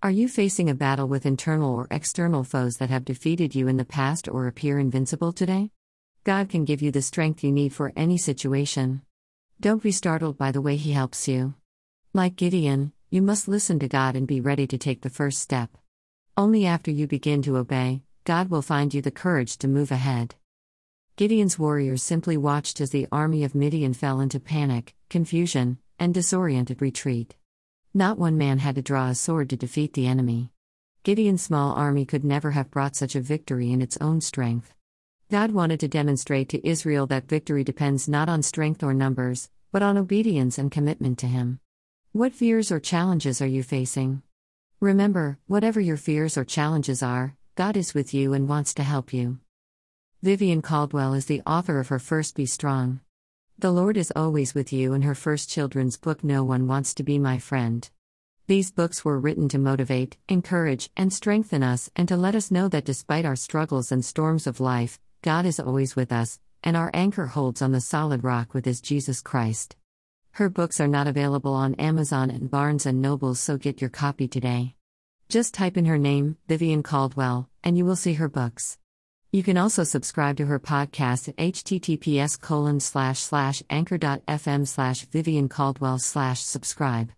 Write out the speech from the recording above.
Are you facing a battle with internal or external foes that have defeated you in the past or appear invincible today? God can give you the strength you need for any situation. Don't be startled by the way He helps you. Like Gideon, you must listen to God and be ready to take the first step. Only after you begin to obey, God will find you the courage to move ahead. Gideon's warriors simply watched as the army of Midian fell into panic, confusion, and disoriented retreat. Not one man had to draw a sword to defeat the enemy. Gideon's small army could never have brought such a victory in its own strength. God wanted to demonstrate to Israel that victory depends not on strength or numbers, but on obedience and commitment to Him. What fears or challenges are you facing? Remember, whatever your fears or challenges are, God is with you and wants to help you. Vivienne Caldwell is the author of her first Be Strong. The Lord is always with you in her first children's book No One Wants to Be My Friend. These books were written to motivate, encourage, and strengthen us and to let us know that despite our struggles and storms of life, God is always with us, and our anchor holds on the solid rock with his Jesus Christ. Her books are not available on Amazon and Barnes and Noble so get your copy today. Just type in her name, Vivienne Caldwell, and you will see her books. You can also subscribe to her podcast at https colon slash slash anchor.fm slash Vivienne Caldwell slash subscribe.